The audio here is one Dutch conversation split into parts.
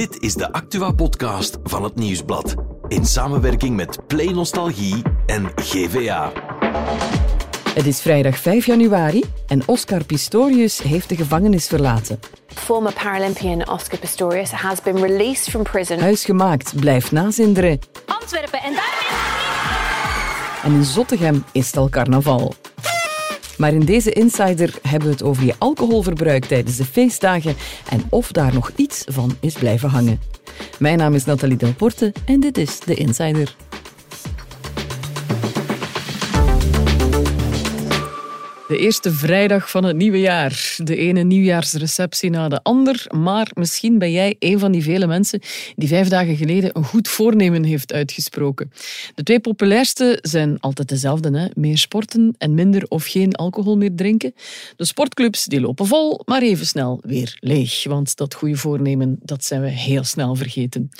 Dit is de Actua-podcast van het Nieuwsblad. In samenwerking met Play Nostalgie en GVA. Het is vrijdag 5 januari en Oscar Pistorius heeft de gevangenis verlaten. Former Paralympian Oscar Pistorius has been released from prison. Huisgemaakt blijft nazinderen Antwerpen en daar en in Zottegem is het al carnaval. Maar in deze Insider hebben we het over je alcoholverbruik tijdens de feestdagen en of daar nog iets van is blijven hangen. Mijn naam is Nathalie Delporte en dit is de Insider. De eerste vrijdag van het nieuwe jaar. De ene nieuwjaarsreceptie na de ander. Maar misschien ben jij een van die vele mensen die vijf dagen geleden een goed voornemen heeft uitgesproken. De twee populairste zijn altijd dezelfde. Hè? Meer sporten en minder of geen alcohol meer drinken. De sportclubs die lopen vol, maar even snel weer leeg. Want dat goede voornemen, dat zijn we heel snel vergeten.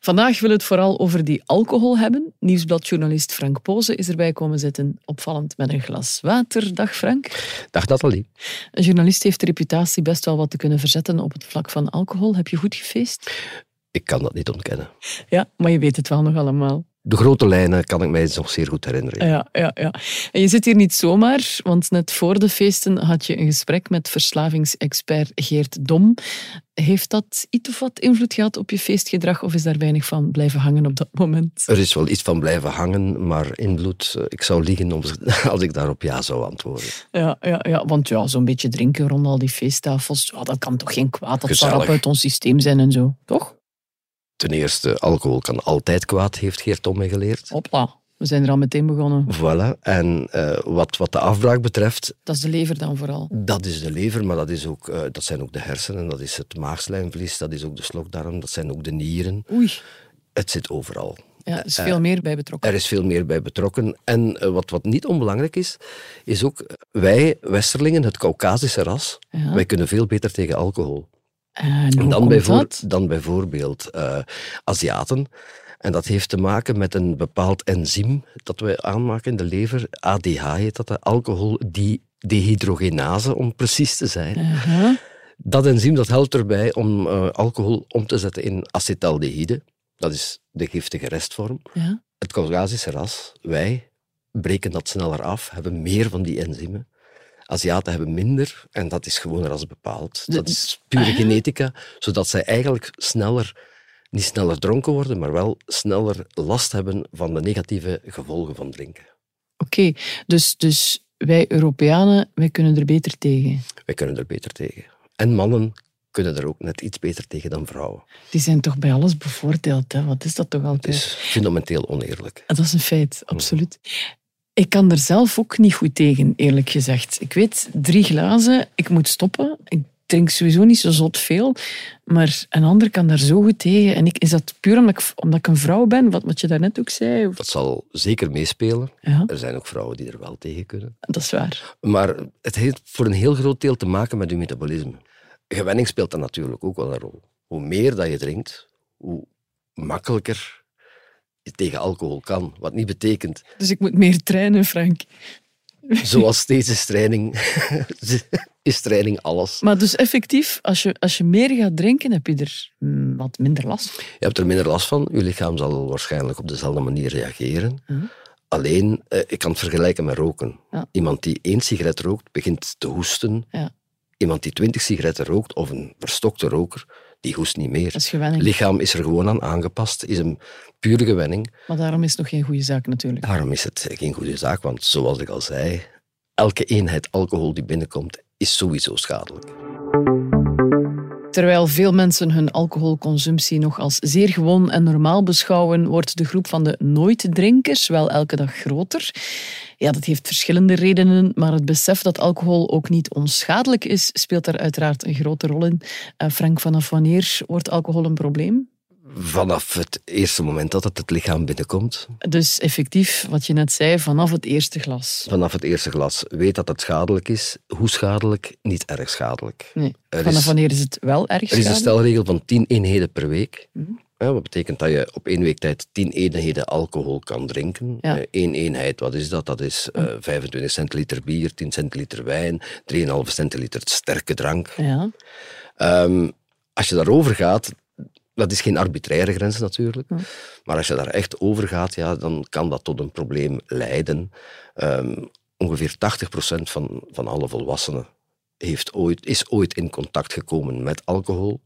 Vandaag wil het vooral over die alcohol hebben. Nieuwsbladjournalist Frank Poze is erbij komen zitten. Opvallend met een glas water. Dag. Dag Nathalie. Een journalist heeft de reputatie best wel wat te kunnen verzetten op het vlak van alcohol. Heb je goed gefeest? Ik kan dat niet ontkennen. Ja, maar je weet het wel nog allemaal. De grote lijnen kan ik mij nog zeer goed herinneren. Ja, ja, ja. En je zit hier niet zomaar, want net voor de feesten had je een gesprek met verslavingsexpert Geert Dom. Heeft dat iets of wat invloed gehad op je feestgedrag of is daar weinig van blijven hangen op dat moment? Er is wel iets van blijven hangen, maar invloed, eh, ik zou liegen als ik daarop ja zou antwoorden. Ja, ja, ja want ja, zo'n beetje drinken rond al die feesttafels, ja, dat kan toch geen kwaad, dat zal uit ons systeem zijn en zo, toch? Ten eerste, alcohol kan altijd kwaad, heeft Geert Tom mij geleerd. Hopla, we zijn er al meteen begonnen. Voilà. En eh, wat, wat de afbraak betreft, Dat is de lever dan vooral. dat is de lever, maar dat, is ook, eh, dat zijn ook de hersenen, dat is het maagslijmvlies, dat is ook de slokdarm, dat zijn ook de nieren. Oei, Het zit overal. ja, er is veel meer bij betrokken. Er is veel meer bij betrokken. En eh, wat, wat niet onbelangrijk is, is ook eh, wij, Westerlingen, het Caucasische ras, Ja. wij kunnen veel beter tegen alcohol. En Dan, bijvoor- dan bijvoorbeeld eh, Aziaten. En dat heeft te maken met een bepaald enzym dat wij aanmaken in de lever. ADH heet dat, de alcoholdehydrogenase, om precies te zijn. Uh-huh. Dat enzym dat helpt erbij om eh, alcohol om te zetten in acetaldehyde. Dat is de giftige restvorm. Ja. Het Caucasische ras, wij, breken dat sneller af, hebben meer van die enzymen. Aziaten hebben minder en dat is gewoon ras bepaald. Dat is pure genetica, zodat zij eigenlijk sneller, niet sneller dronken worden, maar wel sneller last hebben van de negatieve gevolgen van drinken. Oké, dus, dus wij Europeanen, wij kunnen er beter tegen. Wij kunnen er beter tegen. En mannen kunnen er ook net iets beter tegen dan vrouwen. Die zijn toch bij alles bevoordeeld, hè? Wat is dat toch Het altijd? is fundamenteel oneerlijk. Dat is een feit, absoluut. Ik kan er zelf ook niet goed tegen, eerlijk gezegd. Ik weet, drie glazen, ik moet stoppen. Ik drink sowieso niet zo zot veel. Maar een ander kan daar zo goed tegen. En ik, is dat puur omdat ik, omdat ik een vrouw ben, wat, wat je daarnet ook zei? Of- Dat zal zeker meespelen. Ja, Er zijn ook vrouwen die er wel tegen kunnen. dat is waar. Maar het heeft voor een heel groot deel te maken met je metabolisme. Gewenning speelt daar natuurlijk ook wel een rol. Hoe meer dat je drinkt, hoe makkelijker tegen alcohol kan. Wat niet betekent, Dus ik moet meer trainen, Frank. zoals steeds is training, is training alles. Maar dus effectief, als je, als je meer gaat drinken, heb je er mm, wat minder last van. Je hebt er minder last van. Je lichaam zal waarschijnlijk op dezelfde manier reageren. Alleen, eh, ik kan het vergelijken met roken. Ja. Iemand die één sigaret rookt, begint te hoesten. Ja. Iemand die twintig sigaretten rookt, of een verstokte roker, die hoest niet meer. Dat is gewenning. Het lichaam is er gewoon aan aangepast, is een pure gewenning. Maar daarom is het nog geen goede zaak natuurlijk. Daarom is het geen goede zaak, want zoals ik al zei, elke eenheid alcohol die binnenkomt, is sowieso schadelijk. Terwijl veel mensen hun alcoholconsumptie nog als zeer gewoon en normaal beschouwen, wordt de groep van de nooit-drinkers wel elke dag groter. Ja, dat heeft verschillende redenen, maar het besef dat alcohol ook niet onschadelijk is, speelt daar uiteraard een grote rol in. Eh, Frank, vanaf wanneer wordt alcohol een probleem? Vanaf het eerste moment dat het het lichaam binnenkomt, Dus effectief, wat je net zei, vanaf het eerste glas. vanaf het eerste glas, weet dat het schadelijk is. Hoe schadelijk? Niet erg schadelijk. Nee. Er Vanaf is- wanneer is het wel erg Er is een schadelijk? stelregel van 10 eenheden per week. Mhm. Ja, wat betekent dat je op één week tijd 10 eenheden alcohol kan drinken. Ja. Eén eenheid, wat is dat? Dat is eh, 25 centiliter bier, 10 centiliter wijn, 3,5 centiliter sterke drank. Ja. Ehm, als je daarover gaat, dat is geen arbitraire grens natuurlijk. Maar als je daar echt over gaat, ja, dan kan dat tot een probleem leiden. Ehm, ongeveer 80% van, van alle volwassenen heeft ooit, is ooit in contact gekomen met alcohol.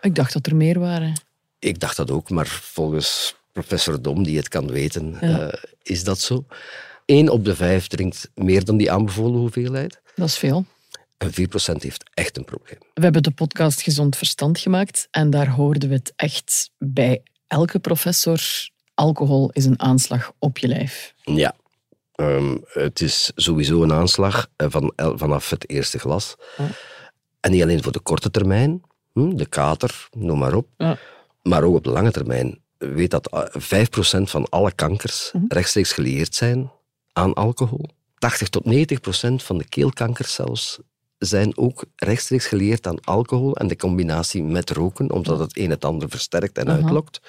Ik dacht dat er meer waren. Ik dacht dat ook, maar volgens professor Dom, die het kan weten, eh, is dat zo. Eén op de vijf drinkt meer dan die aanbevolen hoeveelheid. Dat is veel. En 4% heeft echt een probleem. We hebben de podcast Gezond Verstand gemaakt en daar hoorden we het echt bij elke professor. Alcohol is een aanslag op je lijf. Ja. Ehm, het is sowieso een aanslag eh, van, vanaf het eerste glas. Ja. En niet alleen voor de korte termijn, hm, de kater, noem maar op, Ja. maar ook op de lange termijn. Weet dat eh, 5% van alle kankers Mhm. rechtstreeks gelieerd zijn aan alcohol. 80 tot 90% van de keelkankers zelfs zijn ook rechtstreeks gelieerd aan alcohol en de combinatie met roken, omdat het een het ander versterkt en uitlokt.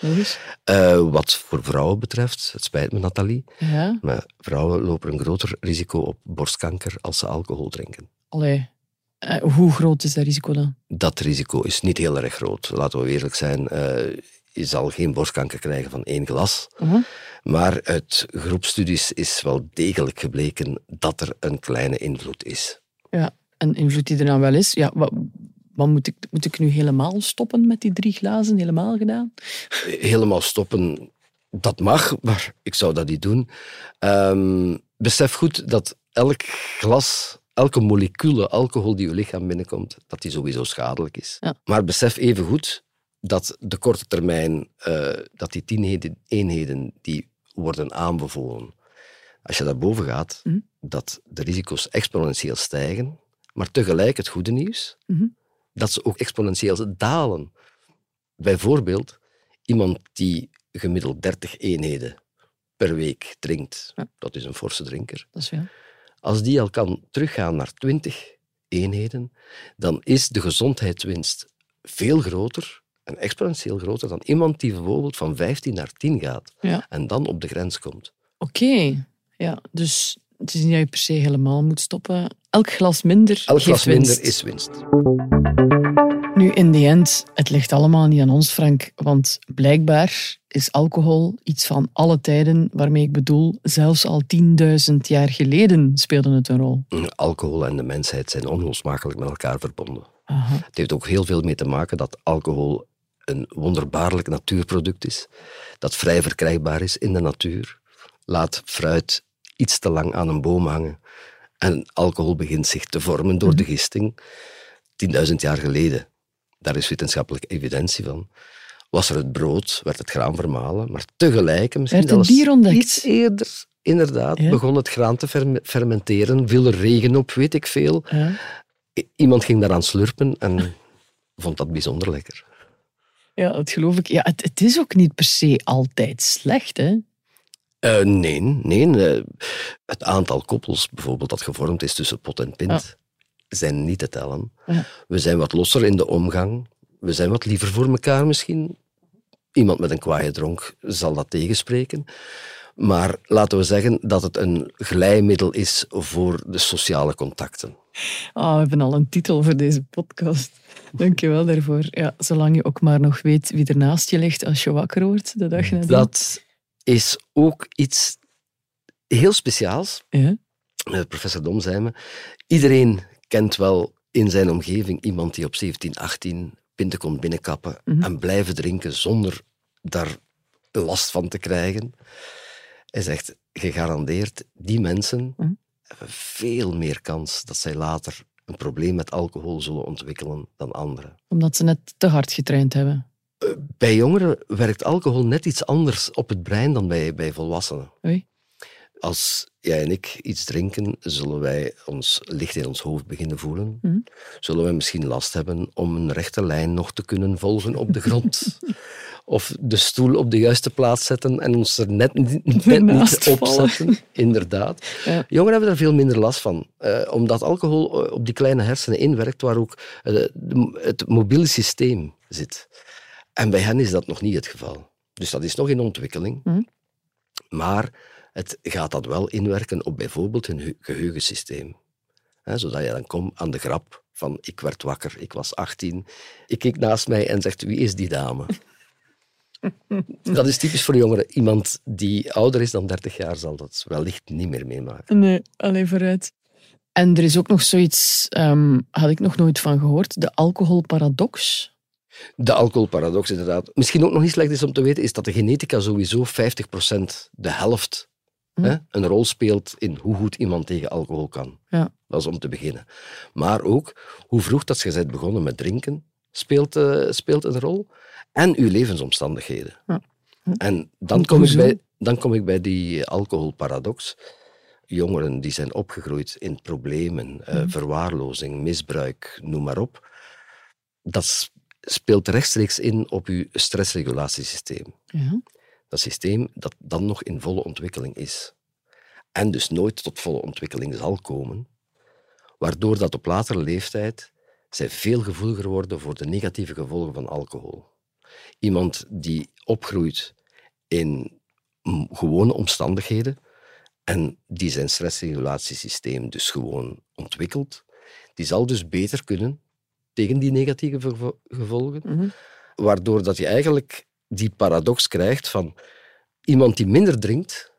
Eh, wat voor vrouwen betreft, het spijt me Nathalie, Ja. maar vrouwen lopen een groter risico op borstkanker als ze alcohol drinken. Allee. Eh, hoe groot is dat risico dan? Dat risico is niet heel erg groot. Laten we eerlijk zijn. eh, je zal geen borstkanker krijgen van één glas. Maar uit groepstudies is wel degelijk gebleken dat er een kleine invloed is. Ja. En invloed die er dan wel is. Ja, wat, wat moet, ik, moet ik nu helemaal stoppen met die drie glazen? Helemaal gedaan? Helemaal stoppen, dat mag, maar ik zou dat niet doen. Ehm, besef goed dat elk glas, elke molecule alcohol die je lichaam binnenkomt, dat die sowieso schadelijk is. Ja. Maar besef even goed dat de korte termijn, eh, dat die tien eenheden- eenheden die worden aanbevolen, als je daarboven gaat, Mhm. dat de risico's exponentieel stijgen, maar tegelijk het goede nieuws, Mhm. dat ze ook exponentieel dalen. Bijvoorbeeld, iemand die gemiddeld 30 eenheden per week drinkt, Ja. dat is een forse drinker, Dat is veel. als die al kan teruggaan naar 20 eenheden, dan is de gezondheidswinst veel groter en exponentieel groter dan iemand die bijvoorbeeld van 15 naar 10 gaat Ja. en dan op de grens komt. Oké. Ja, dus het is niet dat je per se helemaal moet stoppen. Elk glas minder Elk geeft glas minder winst. is winst. Nu, in the end, het ligt allemaal niet aan ons, Frank. Want blijkbaar is alcohol iets van alle tijden, waarmee ik bedoel, zelfs al 10.000 jaar geleden speelde het een rol. Alcohol en de mensheid zijn onlosmakelijk met elkaar verbonden. Aha. Het heeft ook heel veel mee te maken dat alcohol een wonderbaarlijk natuurproduct is, dat vrij verkrijgbaar is in de natuur. Laat fruit iets te lang aan een boom hangen en alcohol begint zich te vormen door de gisting. 10.000 jaar geleden, daar is wetenschappelijke evidentie van, was er het brood, werd het graan vermalen, maar tegelijk, misschien Werd het ontdekt? iets eerder, inderdaad, Ja. begon het graan te ferme- fermenteren, viel er regen op, weet ik veel. Ja. Iemand ging daaraan slurpen en vond dat bijzonder lekker. ja, dat geloof ik. Ja, het, het is ook niet per se altijd slecht, hè? Eh, nee, nee. eh, het aantal koppels bijvoorbeeld dat gevormd is tussen pot en pint, zijn niet te tellen. We zijn wat losser in de omgang. We zijn wat liever voor elkaar misschien. Iemand met een kwaaie dronk zal dat tegenspreken. Maar laten we zeggen dat het een glijmiddel is voor de sociale contacten. Ah, we hebben al een titel voor deze podcast. Dank je wel daarvoor. Ja, zolang je ook maar nog weet wie er naast je ligt als je wakker wordt de dag nadien. Dat is ook iets heel speciaals. Ja. Eh, professor Dom zei me, iedereen kent wel in zijn omgeving iemand die op 17, 18 pinten kon binnenkappen Mhm. en blijven drinken zonder daar last van te krijgen. Hij zegt, gegarandeerd, die mensen Mhm. hebben veel meer kans dat zij later een probleem met alcohol zullen ontwikkelen dan anderen. Omdat ze net te hard getraind hebben. Bij jongeren werkt alcohol net iets anders op het brein dan bij, bij volwassenen. Oei. Als jij en ik iets drinken, zullen wij ons licht in ons hoofd beginnen voelen. Mhm. Zullen wij misschien last hebben om een rechte lijn nog te kunnen volgen op de grond. of de stoel op de juiste plaats zetten en ons er net, niet- net Ernaast niet op zetten. Inderdaad. Ja. Jongeren hebben er veel minder last van. eh, omdat alcohol eh, op die kleine hersenen inwerkt waar ook eh, het mobiele systeem zit. En bij hen is dat nog niet het geval. Dus dat is nog in ontwikkeling. Mhm. Maar het gaat dat wel inwerken op bijvoorbeeld hun hu- geheugensysteem. Zodat je dan komt aan de grap Van, ik werd wakker, ik was 18. Ik keek naast mij en zegt, wie is die dame? dat is typisch voor jongeren. Iemand die ouder is dan 30 jaar zal dat wellicht niet meer meemaken. Nee, alleen vooruit. En er is ook nog zoiets, um, had ik nog nooit van gehoord, de alcoholparadox. De alcoholparadox, inderdaad. Misschien ook nog niet slecht is om te weten, is dat de genetica sowieso 50% de helft hm. hè, een rol speelt in hoe goed iemand tegen alcohol kan. Ja. Dat is om te beginnen. Maar ook hoe vroeg dat je bent begonnen met drinken speelt, uh, speelt een rol. En uw levensomstandigheden. Ja. En dan kom, ik bij, dan kom ik bij die alcoholparadox jongeren die zijn opgegroeid in problemen, uh, verwaarlozing, misbruik, noem maar op. Dat speelt rechtstreeks in op uw stressregulatiesysteem. Ja. Dat systeem dat dan nog in volle ontwikkeling is. En dus nooit tot volle ontwikkeling zal komen, waardoor dat op latere leeftijd zij veel gevoeliger worden voor de negatieve gevolgen van alcohol. Iemand die opgroeit in gewone omstandigheden, en die zijn stressregulatiesysteem dus gewoon ontwikkelt, die zal dus beter kunnen tegen die negatieve gevolgen, mhm. waardoor dat je eigenlijk die paradox krijgt van iemand die minder drinkt,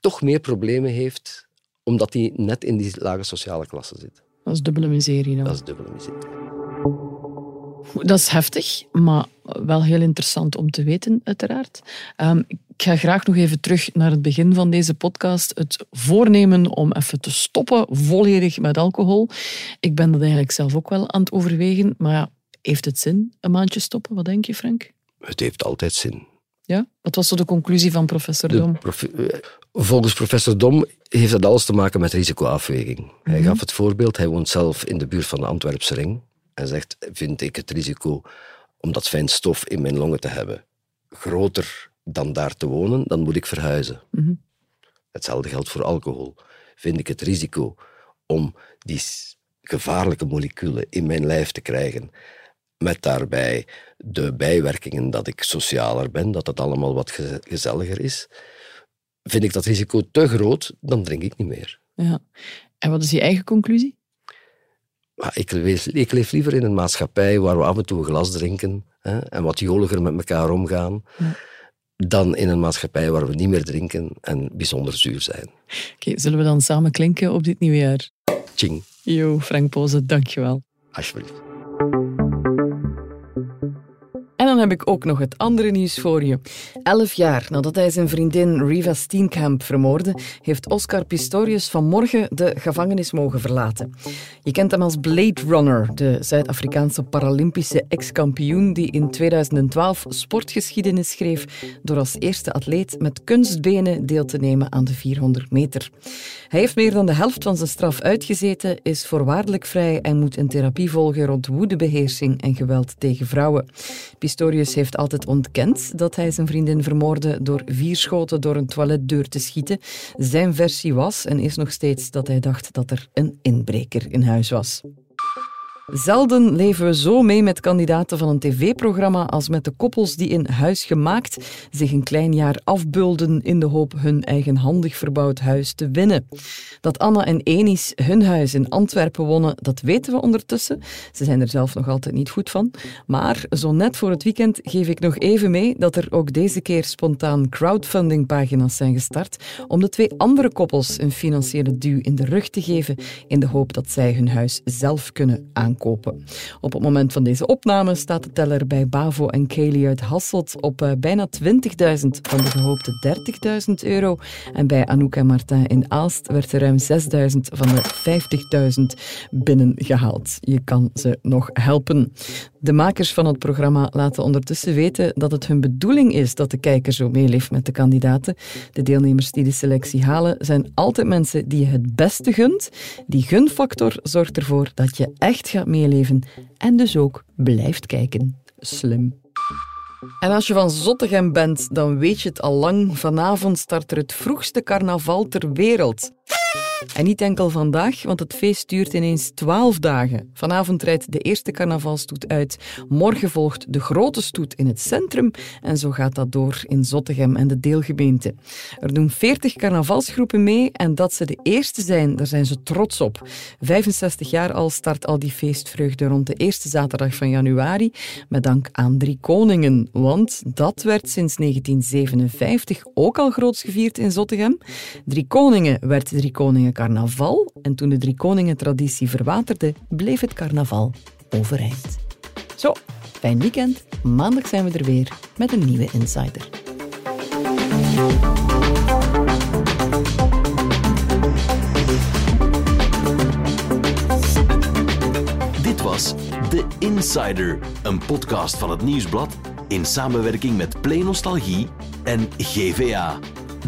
toch meer problemen heeft, omdat hij net in die lage sociale klasse zit. Dat is dubbele miserie dan. Dat is dubbele miserie. Dat is heftig, maar wel heel interessant om te weten, uiteraard. Um, ik ga graag nog even terug naar het begin van deze podcast. Het voornemen om even te stoppen, volledig met alcohol. Ik ben dat eigenlijk zelf ook wel aan het overwegen. Maar ja, heeft het zin, een maandje stoppen? Wat denk je, Frank? Het heeft altijd zin. Ja? Wat was zo de conclusie van professor Dom? Eh, volgens professor Dom heeft dat alles te maken met risicoafweging. Hij Mhm. gaf het voorbeeld, hij woont zelf in de buurt van de Antwerpse ring. En zegt, vind ik het risico om dat fijn stof in mijn longen te hebben groter dan daar te wonen, dan moet ik verhuizen. Mhm. Hetzelfde geldt voor alcohol. Vind ik het risico om die gevaarlijke moleculen in mijn lijf te krijgen, met daarbij de bijwerkingen dat ik socialer ben, dat het allemaal wat gezelliger is, vind ik dat risico te groot, dan drink ik niet meer. Ja. En wat is je eigen conclusie? ik, leef, ik leef liever in een maatschappij waar we af en toe een glas drinken hè, en wat joliger met elkaar omgaan, ja. Dan in een maatschappij waar we niet meer drinken en bijzonder zuur zijn. Oké, zullen we dan samen klinken op dit nieuwe jaar? Ching. Yo, Frank Poze, dankjewel. Alsjeblieft. Dan heb ik ook nog het andere nieuws voor je. Elf jaar nadat hij zijn vriendin Riva Steenkamp vermoordde, heeft Oscar Pistorius vanmorgen de gevangenis mogen verlaten. Je kent hem als Blade Runner, de Zuid-Afrikaanse Paralympische ex-kampioen die in 2012 sportgeschiedenis schreef door als eerste atleet met kunstbenen deel te nemen aan de 400 meter. Hij heeft meer dan de helft van zijn straf uitgezeten, is voorwaardelijk vrij en moet een therapie volgen rond woedebeheersing en geweld tegen vrouwen. Heeft altijd ontkend dat hij zijn vriendin vermoordde door vier schoten door een toiletdeur te schieten. Zijn versie was en is nog steeds dat hij dacht dat er een inbreker in huis was. Zelden leven we zo mee met kandidaten van een tv-programma als met de koppels die in Huis Gemaakt zich een klein jaar afbeulden in de hoop hun eigenhandig verbouwd huis te winnen. Dat Anna en Enis hun huis in Antwerpen wonnen, dat weten we ondertussen. Ze zijn er zelf nog altijd niet goed van. Maar zo net voor het weekend geef ik nog even mee dat er ook deze keer spontaan crowdfundingpagina's zijn gestart om de twee andere koppels een financiële duw in de rug te geven in de hoop dat zij hun huis zelf kunnen aankopen Op het moment van deze opname staat de teller bij Bavo en Kaylee uit Hasselt op uh, bijna 20.000 van de gehoopte 30.000 euro. En bij Anouk en Martin in Aalst werd er ruim 6.000 van de 50.000 binnengehaald. Je kan ze nog helpen. De makers van het programma laten ondertussen weten dat het hun bedoeling is dat de kijker zo meeleeft met de kandidaten. De deelnemers die de selectie halen zijn altijd mensen die je het beste gunt. Die gunfactor zorgt ervoor dat je echt gaat meeleven en dus ook blijft kijken. Slim. En als je van Zottegem bent, dan weet je het al lang. Vanavond start er het vroegste carnaval ter wereld. En niet enkel vandaag, want het feest duurt ineens twaalf dagen. Vanavond rijdt de eerste carnavalstoet uit. Morgen volgt de grote stoet in het centrum. En zo gaat dat door in Zottegem en de deelgemeente. Er doen 40 carnavalsgroepen mee en dat ze de eerste zijn, daar zijn ze trots op. 65 jaar al start al die feestvreugde rond de eerste zaterdag van januari, met dank aan Drie Koningen. Want dat werd sinds 1957 ook al groots gevierd in Zottegem. Drie Koningen werd Drie Koningen carnaval en toen de Drie Koningen traditie verwaterde, bleef het carnaval overeind. Zo, fijn weekend. Maandag zijn we er weer met een nieuwe Insider. Dit was The Insider, een podcast van het Nieuwsblad in samenwerking met Play Nostalgie en GVA.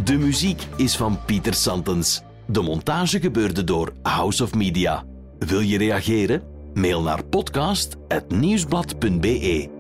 De muziek is van Pieter Santens. De montage gebeurde door House of Media. Wil je reageren? Mail naar podcast.nieuwsblad.be.